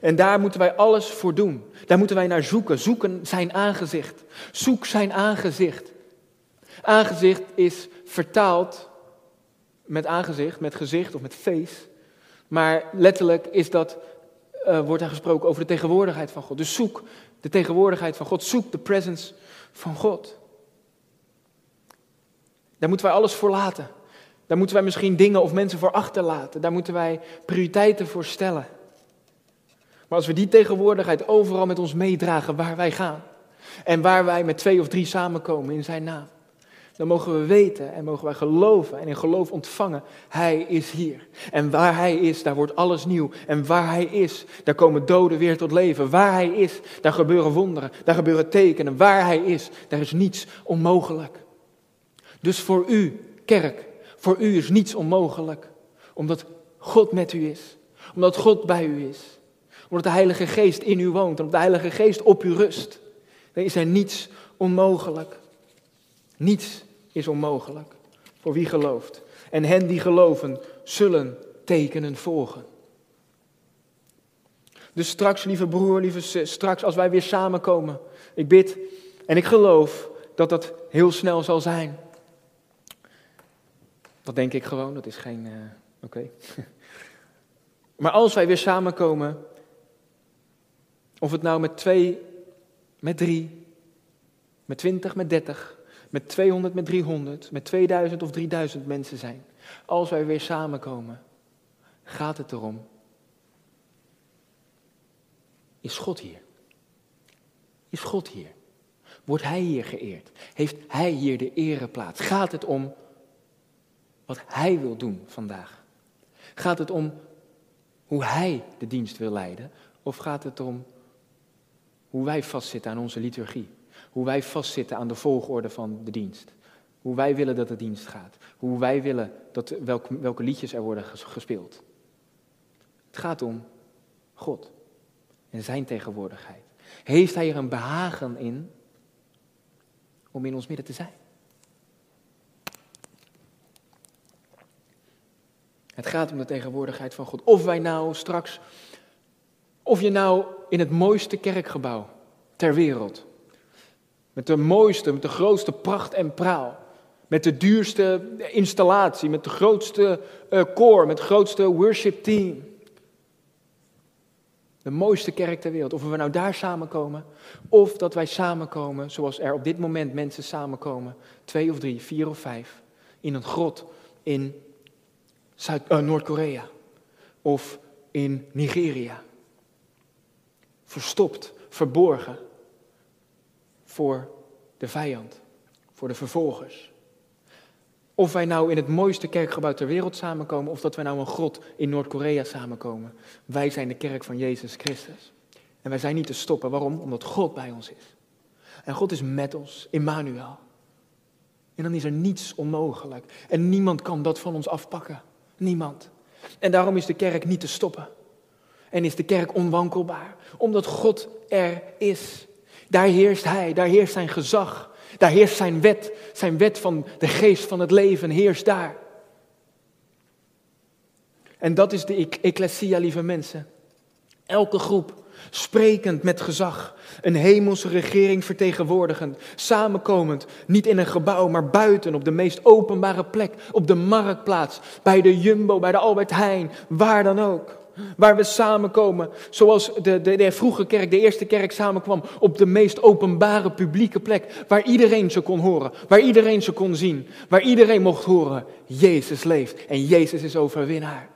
En daar moeten wij alles voor doen. Daar moeten wij naar zoeken. Zoeken zijn aangezicht. Zoek zijn aangezicht. Aangezicht is vertaald met aangezicht, met gezicht of met face. Maar letterlijk is dat, uh, wordt daar gesproken over de tegenwoordigheid van God. Dus zoek de tegenwoordigheid van God. Zoek de presence van God. Daar moeten wij alles voor laten. Daar moeten wij misschien dingen of mensen voor achterlaten. Daar moeten wij prioriteiten voor stellen. Maar als we die tegenwoordigheid overal met ons meedragen waar wij gaan. En waar wij met twee of drie samenkomen in zijn naam. Dan mogen we weten en mogen wij geloven en in geloof ontvangen. Hij is hier. En waar hij is, daar wordt alles nieuw. En waar hij is, daar komen doden weer tot leven. Waar hij is, daar gebeuren wonderen. Daar gebeuren tekenen. Waar hij is, daar is niets onmogelijk. Dus voor u, kerk, voor u is niets onmogelijk. Omdat God met u is. Omdat God bij u is. Omdat de Heilige Geest in u woont. Omdat de Heilige Geest op u rust. Dan is er niets onmogelijk. Niets is onmogelijk voor wie gelooft. En hen die geloven zullen tekenen volgen. Dus straks, lieve broer, lieve zus, straks als wij weer samenkomen. Ik bid en ik geloof dat dat heel snel zal zijn. Dat denk ik gewoon, dat is geen. Uh, Oké. maar als wij weer samenkomen, of het nou met twee, met drie, met twintig, met dertig, met 200, met 300, met 2000 of 3000 mensen zijn. Als wij weer samenkomen, gaat het erom. Is God hier? Is God hier? Wordt Hij hier geëerd? Heeft Hij hier de ereplaats? Gaat het om wat Hij wil doen vandaag? Gaat het om hoe Hij de dienst wil leiden? Of gaat het om hoe wij vastzitten aan onze liturgie? Hoe wij vastzitten aan de volgorde van de dienst? Hoe wij willen dat de dienst gaat? Hoe wij willen dat, welke, welke liedjes er worden gespeeld? Het gaat om God en Zijn tegenwoordigheid. Heeft Hij er een behagen in om in ons midden te zijn? Het gaat om de tegenwoordigheid van God. Of wij nou straks, of je nou in het mooiste kerkgebouw ter wereld, met de mooiste, met de grootste pracht en praal, met de duurste installatie, met de grootste uh, koor, met het grootste worship team. De mooiste kerk ter wereld. Of we nou daar samenkomen, of dat wij samenkomen zoals er op dit moment mensen samenkomen, twee of drie, vier of vijf, in een grot in uh, Noord-Korea of in Nigeria. Verstopt, verborgen voor de vijand, voor de vervolgers. Of wij nou in het mooiste kerkgebouw ter wereld samenkomen, of dat wij nou een grot in Noord-Korea samenkomen. Wij zijn de kerk van Jezus Christus. En wij zijn niet te stoppen. Waarom? Omdat God bij ons is. En God is met ons, Immanuel. En dan is er niets onmogelijk. En niemand kan dat van ons afpakken. Niemand. En daarom is de kerk niet te stoppen. En is de kerk onwankelbaar. Omdat God er is. Daar heerst Hij, daar heerst Zijn gezag. Daar heerst Zijn wet. Zijn wet van de geest van het leven heerst daar. En dat is de ecclesia, lieve mensen. Elke groep, sprekend met gezag, een hemelse regering vertegenwoordigend, samenkomend, niet in een gebouw, maar buiten, op de meest openbare plek, op de marktplaats, bij de Jumbo, bij de Albert Heijn, waar dan ook. Waar we samenkomen, zoals de, de, de vroege kerk, de eerste kerk samenkwam, op de meest openbare publieke plek. Waar iedereen ze kon horen, waar iedereen ze kon zien, waar iedereen mocht horen, Jezus leeft en Jezus is overwinnaar.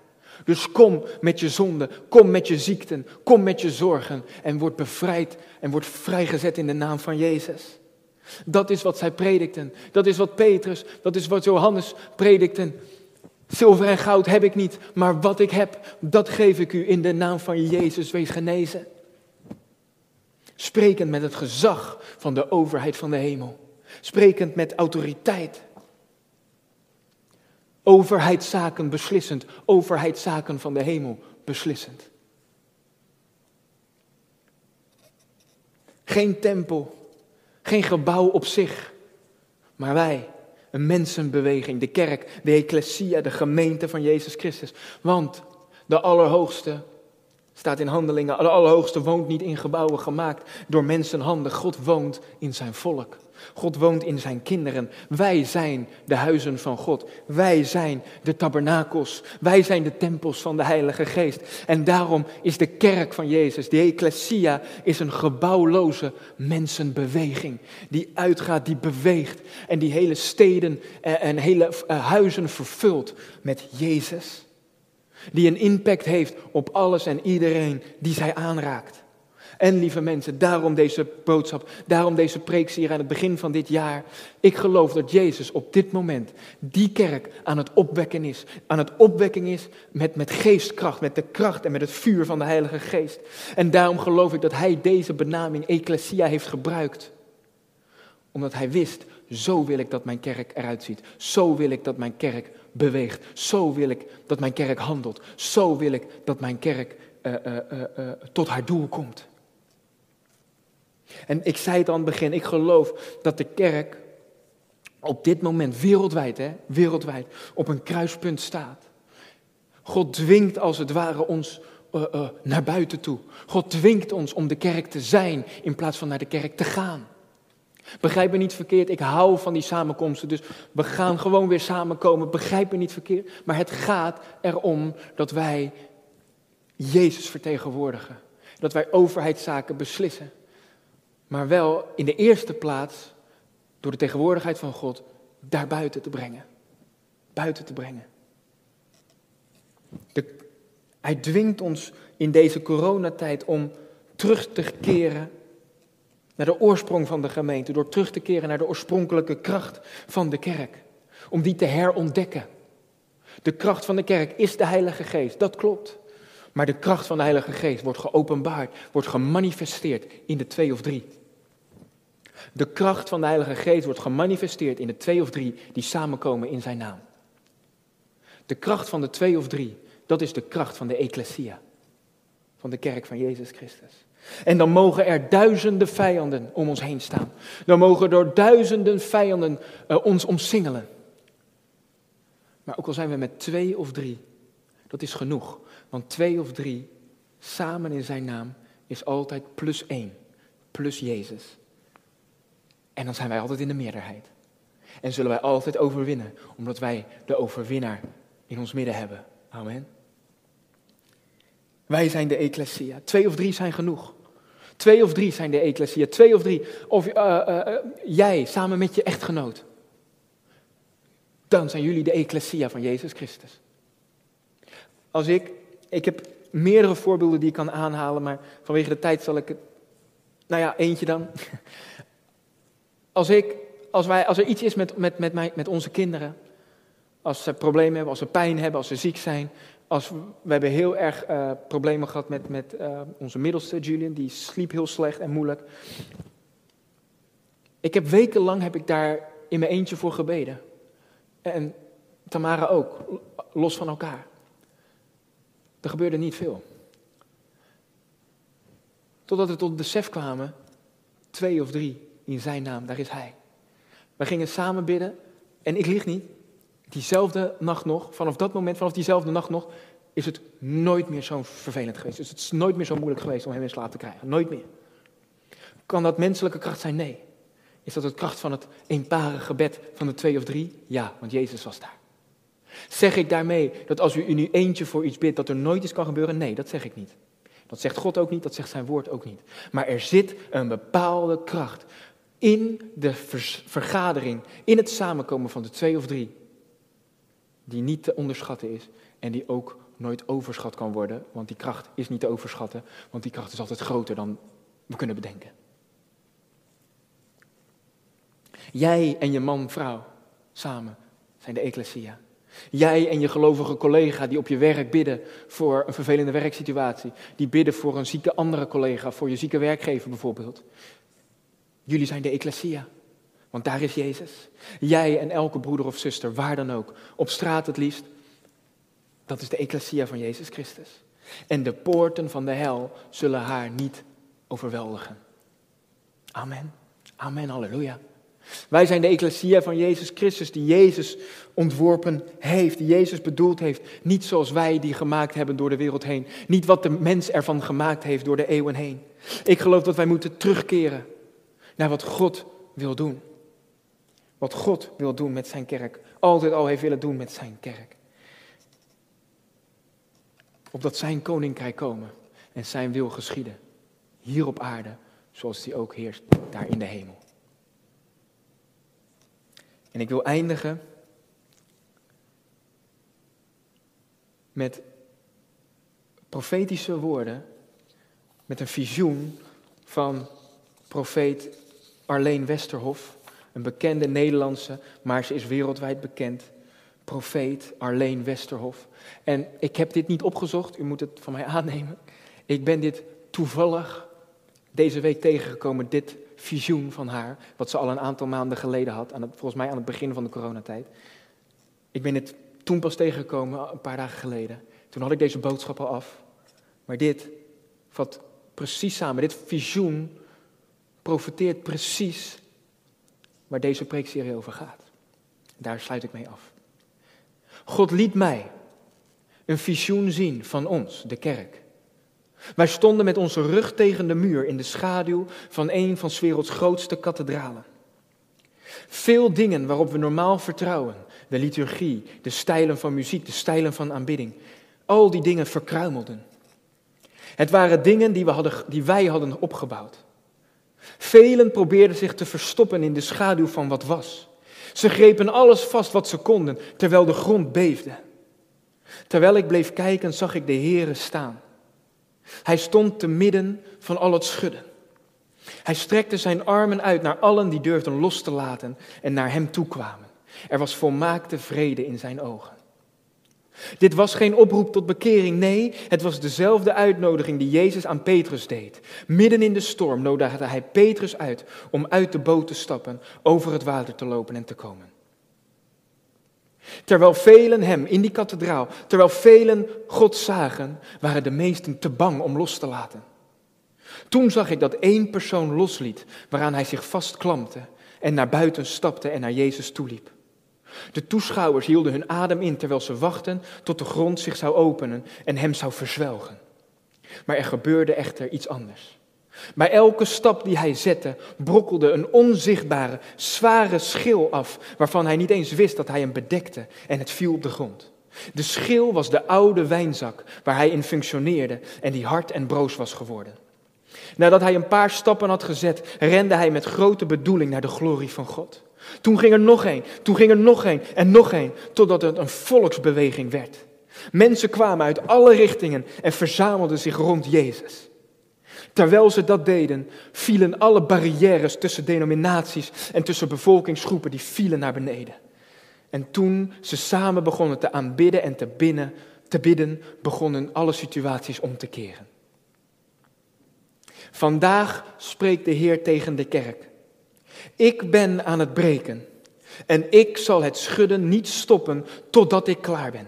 Dus kom met je zonde, kom met je ziekten, kom met je zorgen en word bevrijd en word vrijgezet in de naam van Jezus. Dat is wat zij predikten. Dat is wat Petrus, dat is wat Johannes predikten. Zilver en goud heb ik niet, maar wat ik heb, dat geef ik u in de naam van Jezus, wees genezen. Sprekend met het gezag van de overheid van de hemel. Sprekend met autoriteit. Overheidszaken beslissend, overheidszaken van de hemel beslissend. Geen tempel, geen gebouw op zich, maar wij, een mensenbeweging, de kerk, de ecclesia, de gemeente van Jezus Christus. Want de Allerhoogste staat in handelingen, de Allerhoogste woont niet in gebouwen gemaakt door mensenhanden. God woont in zijn volk. God woont in zijn kinderen. Wij zijn de huizen van God. Wij zijn de tabernakels. Wij zijn de tempels van de Heilige Geest. En daarom is de kerk van Jezus, de Ecclesia, is een gebouwloze mensenbeweging. Die uitgaat, die beweegt en die hele steden en hele eh, huizen vervult met Jezus. Die een impact heeft op alles en iedereen die zij aanraakt. En lieve mensen, daarom deze boodschap, daarom deze preek aan het begin van dit jaar. Ik geloof dat Jezus op dit moment die kerk aan het opwekken is. Aan het opwekking is met, met geestkracht, met de kracht en met het vuur van de Heilige Geest. En daarom geloof ik dat Hij deze benaming Ecclesia heeft gebruikt. Omdat Hij wist, zo wil ik dat mijn kerk eruit ziet. Zo wil ik dat mijn kerk beweegt. Zo wil ik dat mijn kerk handelt. Zo wil ik dat mijn kerk uh, uh, uh, tot haar doel komt. En ik zei het aan het begin, ik geloof dat de kerk op dit moment wereldwijd, hè, wereldwijd, op een kruispunt staat. God dwingt als het ware ons uh, uh, naar buiten toe. God dwingt ons om de kerk te zijn in plaats van naar de kerk te gaan. Begrijp me niet verkeerd, ik hou van die samenkomsten, dus we gaan gewoon weer samenkomen. Begrijp me niet verkeerd, maar het gaat erom dat wij Jezus vertegenwoordigen. Dat wij overheidszaken beslissen maar wel in de eerste plaats door de tegenwoordigheid van God daar buiten te brengen. Buiten te brengen. De, hij dwingt ons in deze coronatijd om terug te keren naar de oorsprong van de gemeente, door terug te keren naar de oorspronkelijke kracht van de kerk, om die te herontdekken. De kracht van de kerk is de Heilige Geest, dat klopt. Maar de kracht van de Heilige Geest wordt geopenbaard, wordt gemanifesteerd in de twee of drie. De kracht van de Heilige Geest wordt gemanifesteerd in de twee of drie die samenkomen in zijn naam. De kracht van de twee of drie, dat is de kracht van de Ecclesia, van de kerk van Jezus Christus. En dan mogen er duizenden vijanden om ons heen staan. Dan mogen er duizenden vijanden uh, ons omsingelen. Maar ook al zijn we met twee of drie, dat is genoeg. Want twee of drie samen in zijn naam is altijd plus één, plus Jezus. En dan zijn wij altijd in de meerderheid. En zullen wij altijd overwinnen, omdat wij de overwinnaar in ons midden hebben. Amen. Wij zijn de ecclesia. Twee of drie zijn genoeg. Twee of drie zijn de ecclesia. Twee of drie. Of uh, uh, jij samen met je echtgenoot. Dan zijn jullie de ecclesia van Jezus Christus. Als ik, ik heb meerdere voorbeelden die ik kan aanhalen, maar vanwege de tijd zal ik het, nou ja, eentje dan. Als, ik, als, wij, als er iets is met, met, met, mij, met onze kinderen, als ze problemen hebben, als ze pijn hebben, als ze ziek zijn. Als we, hebben heel erg uh, problemen gehad met, met uh, onze middelste Julian, die sliep heel slecht en moeilijk. Ik heb wekenlang heb ik daar in mijn eentje voor gebeden. En Tamara ook, los van elkaar. Er gebeurde niet veel. Totdat we tot het besef kwamen, twee of drie in zijn naam, daar is hij. We gingen samen bidden en ik lieg niet. Diezelfde nacht nog, vanaf dat moment, vanaf diezelfde nacht nog, is het nooit meer zo vervelend geweest. Dus het is nooit meer zo moeilijk geweest om hem in slaap te krijgen. Nooit meer. Kan dat menselijke kracht zijn? Nee. Is dat het kracht van het eenparige gebed van de twee of drie? Ja, want Jezus was daar. Zeg ik daarmee dat als u in uw eentje voor iets bidt, dat er nooit iets kan gebeuren? Nee, dat zeg ik niet. Dat zegt God ook niet, dat zegt zijn woord ook niet. Maar er zit een bepaalde kracht in de vergadering, in het samenkomen van de twee of drie, die niet te onderschatten is en die ook nooit overschat kan worden, want die kracht is niet te overschatten, want die kracht is altijd groter dan we kunnen bedenken. Jij en je man, vrouw, samen zijn de ecclesia. Jij en je gelovige collega die op je werk bidden voor een vervelende werksituatie. Die bidden voor een zieke andere collega, voor je zieke werkgever bijvoorbeeld. Jullie zijn de ecclesia, want daar is Jezus. Jij en elke broeder of zuster, waar dan ook, op straat het liefst. Dat is de ecclesia van Jezus Christus. En de poorten van de hel zullen haar niet overweldigen. Amen. Amen, halleluja. Wij zijn de ecclesia van Jezus Christus, die Jezus ontworpen heeft, die Jezus bedoeld heeft. Niet zoals wij die gemaakt hebben door de wereld heen. Niet wat de mens ervan gemaakt heeft door de eeuwen heen. Ik geloof dat wij moeten terugkeren naar wat God wil doen. Wat God wil doen met zijn kerk. Altijd al heeft willen doen met zijn kerk. Opdat zijn koninkrijk komen en zijn wil geschieden. Hier op aarde, zoals die ook heerst daar in de hemel. En ik wil eindigen met profetische woorden, met een visioen van profeet Arleen Westerhof, een bekende Nederlandse, maar ze is wereldwijd bekend, profeet Arleen Westerhof. En ik heb dit niet opgezocht, u moet het van mij aannemen. Ik ben dit toevallig deze week tegengekomen, dit visioen van haar, wat ze al een aantal maanden geleden had, aan volgens mij aan het begin van de coronatijd. Ik ben het toen pas tegengekomen, een paar dagen geleden. Toen had ik deze boodschap al af. Maar dit vat precies samen, dit visioen profiteert precies waar deze preekserie over gaat. Daar sluit ik mee af. God liet mij een visioen zien van ons, de kerk. Wij stonden met onze rug tegen de muur in de schaduw van een van 's werelds grootste kathedralen. Veel dingen waarop we normaal vertrouwen, de liturgie, de stijlen van muziek, de stijlen van aanbidding, al die dingen verkruimelden. Het waren dingen die, we hadden, die wij hadden opgebouwd. Velen probeerden zich te verstoppen in de schaduw van wat was. Ze grepen alles vast wat ze konden, terwijl de grond beefde. Terwijl ik bleef kijken, zag ik de Heere staan. Hij stond te midden van al het schudden. Hij strekte zijn armen uit naar allen die durfden los te laten en naar hem toekwamen. Er was volmaakte vrede in zijn ogen. Dit was geen oproep tot bekering, nee, het was dezelfde uitnodiging die Jezus aan Petrus deed. Midden in de storm nodigde hij Petrus uit om uit de boot te stappen, over het water te lopen en te komen. Terwijl velen hem in die kathedraal, terwijl velen God zagen, waren de meesten te bang om los te laten. Toen zag ik dat één persoon losliet, waaraan hij zich vastklampte en naar buiten stapte en naar Jezus toeliep. De toeschouwers hielden hun adem in terwijl ze wachten tot de grond zich zou openen en hem zou verzwelgen. Maar er gebeurde echter iets anders. Bij elke stap die hij zette, brokkelde een onzichtbare, zware schil af, waarvan hij niet eens wist dat hij hem bedekte en het viel op de grond. De schil was de oude wijnzak waar hij in functioneerde en die hard en broos was geworden. Nadat hij een paar stappen had gezet, rende hij met grote bedoeling naar de glorie van God. Toen ging er nog één, toen ging er nog één en nog één, totdat het een volksbeweging werd. Mensen kwamen uit alle richtingen en verzamelden zich rond Jezus. Terwijl ze dat deden, vielen alle barrières tussen denominaties en tussen bevolkingsgroepen, die vielen naar beneden. En toen ze samen begonnen te aanbidden en te, binnen, te bidden, begonnen alle situaties om te keren. Vandaag spreekt de Heer tegen de kerk. Ik ben aan het breken en ik zal het schudden niet stoppen totdat ik klaar ben.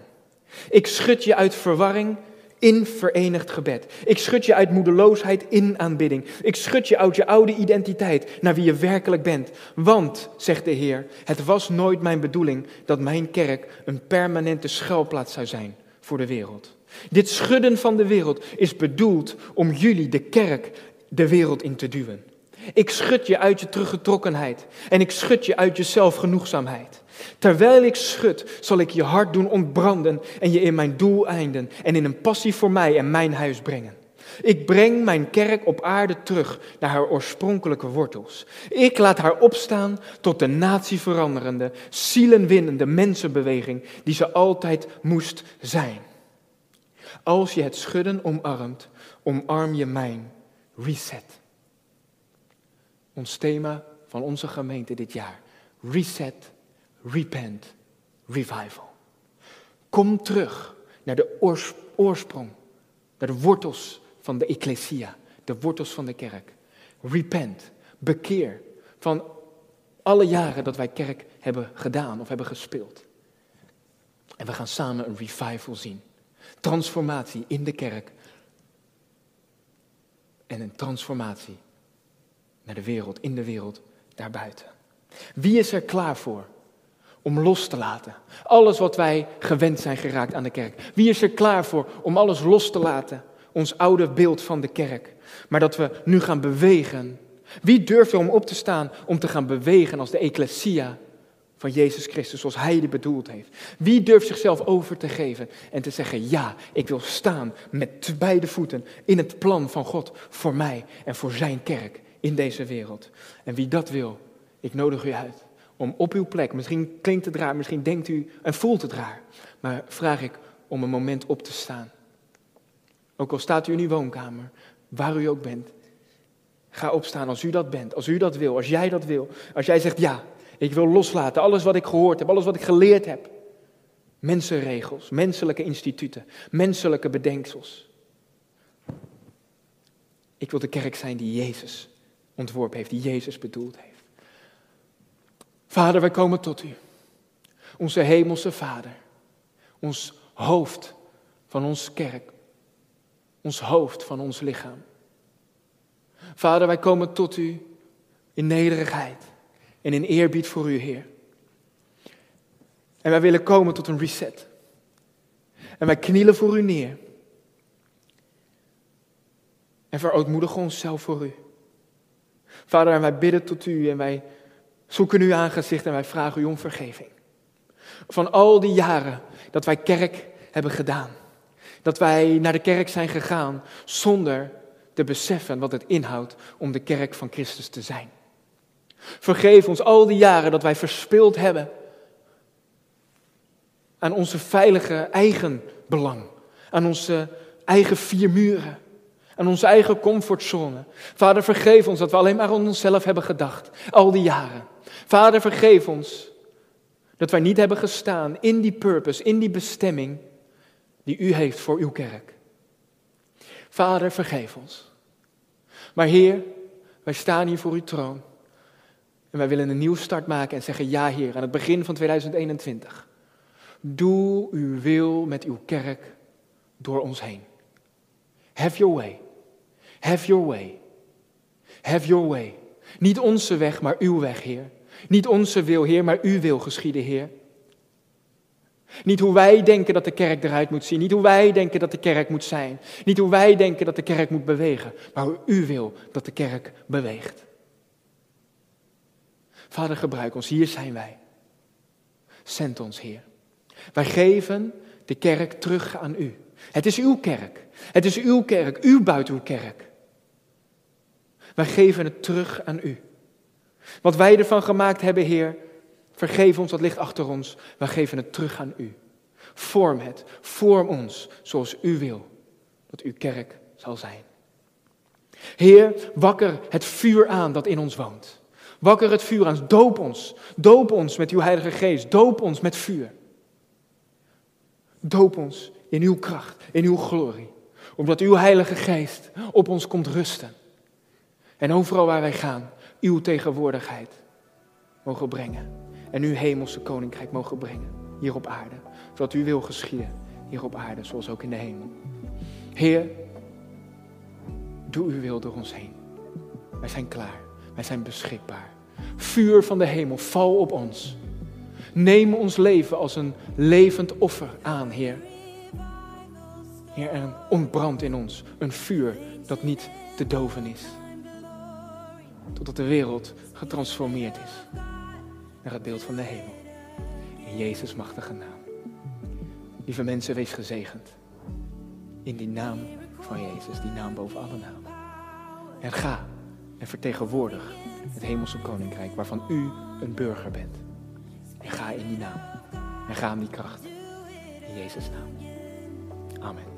Ik schud je uit verwarring in verenigd gebed. Ik schud je uit moedeloosheid in aanbidding. Ik schud je uit je oude identiteit naar wie je werkelijk bent. Want, zegt de Heer, het was nooit mijn bedoeling dat mijn kerk een permanente schuilplaats zou zijn voor de wereld. Dit schudden van de wereld is bedoeld om jullie, de kerk, de wereld in te duwen. Ik schud je uit je teruggetrokkenheid en ik schud je uit je zelfgenoegzaamheid. Terwijl ik schud, zal ik je hart doen ontbranden en je in mijn doel einden en in een passie voor mij en mijn huis brengen. Ik breng mijn kerk op aarde terug naar haar oorspronkelijke wortels. Ik laat haar opstaan tot de natie veranderende, zielenwinnende mensenbeweging die ze altijd moest zijn. Als je het schudden omarmt, omarm je mijn reset. Ons thema van onze gemeente dit jaar. Reset, repent, revival. Kom terug naar de oorsprong, naar de wortels van de ecclesia, de wortels van de kerk. Repent, bekeer van alle jaren dat wij kerk hebben gedaan of hebben gespeeld. En we gaan samen een revival zien. Transformatie in de kerk. En een transformatie naar de wereld, in de wereld, daarbuiten. Wie is er klaar voor om los te laten? Alles wat wij gewend zijn geraakt aan de kerk. Wie is er klaar voor om alles los te laten? Ons oude beeld van de kerk. Maar dat we nu gaan bewegen. Wie durft er om op te staan om te gaan bewegen als de ecclesia van Jezus Christus, zoals Hij die bedoeld heeft? Wie durft zichzelf over te geven en te zeggen, ja, ik wil staan met beide voeten in het plan van God voor mij en voor Zijn kerk in deze wereld? En wie dat wil, ik nodig u uit om op uw plek, misschien klinkt het raar, misschien denkt u en voelt het raar, maar vraag ik om een moment op te staan. Ook al staat u in uw woonkamer, waar u ook bent, ga opstaan als u dat bent, als u dat wil, als jij dat wil. Als jij zegt, ja, ik wil loslaten, alles wat ik gehoord heb, alles wat ik geleerd heb. Mensenregels, menselijke instituten, menselijke bedenksels. Ik wil de kerk zijn die Jezus ontworpen heeft, die Jezus bedoeld heeft. Vader, wij komen tot u. Onze hemelse Vader. Ons hoofd van ons kerk. Ons hoofd van ons lichaam. Vader, wij komen tot u in nederigheid en in eerbied voor u, Heer. En wij willen komen tot een reset. En wij knielen voor u neer. En verootmoedigen onszelf voor u. Vader, wij bidden tot u en wij zoeken uw aangezicht en wij vragen u om vergeving. Van al die jaren dat wij kerk hebben gedaan. Dat wij naar de kerk zijn gegaan zonder te beseffen wat het inhoudt om de kerk van Christus te zijn. Vergeef ons al die jaren dat wij verspild hebben aan onze veilige eigen belang, aan onze eigen vier muren, aan onze eigen comfortzone. Vader, vergeef ons dat we alleen maar aan onszelf hebben gedacht, al die jaren. Vader, vergeef ons dat wij niet hebben gestaan in die purpose, in die bestemming die u heeft voor uw kerk. Vader, vergeef ons. Maar Heer, wij staan hier voor uw troon. En wij willen een nieuw start maken en zeggen, ja Heer, aan het begin van 2021. Doe uw wil met uw kerk door ons heen. Have your way. Have your way. Have your way. Niet onze weg, maar uw weg, Heer. Niet onze wil, Heer, maar uw wil geschieden, Heer. Niet hoe wij denken dat de kerk eruit moet zien. Niet hoe wij denken dat de kerk moet zijn. Niet hoe wij denken dat de kerk moet bewegen. Maar hoe u wil dat de kerk beweegt. Vader, gebruik ons. Hier zijn wij. Zend ons, Heer. Wij geven de kerk terug aan u. Het is uw kerk. Het is uw kerk. U buiten uw kerk. Wij geven het terug aan u. Wat wij ervan gemaakt hebben, Heer, vergeef ons, dat ligt achter ons. Wij geven het terug aan u. Vorm het, vorm ons zoals u wil dat uw kerk zal zijn. Heer, wakker het vuur aan dat in ons woont. Wakker het vuur aan, doop ons. Doop ons met uw Heilige Geest. Doop ons met vuur. Doop ons in uw kracht, in uw glorie. Omdat uw Heilige Geest op ons komt rusten. En overal waar wij gaan, uw tegenwoordigheid mogen brengen. En uw hemelse koninkrijk mogen brengen hier op aarde. Zodat u wil geschieden hier op aarde, zoals ook in de hemel. Heer, doe uw wil door ons heen. Wij zijn klaar. Wij zijn beschikbaar. Vuur van de hemel, val op ons. Neem ons leven als een levend offer aan, Heer. Heer, en ontbrandt in ons een vuur dat niet te doven is totdat de wereld getransformeerd is naar het beeld van de hemel. In Jezus' machtige naam. Lieve mensen, wees gezegend. In die naam van Jezus, die naam boven alle namen. En ga en vertegenwoordig het hemelse koninkrijk waarvan u een burger bent. En ga in die naam. En ga in die kracht. In Jezus' naam. Amen.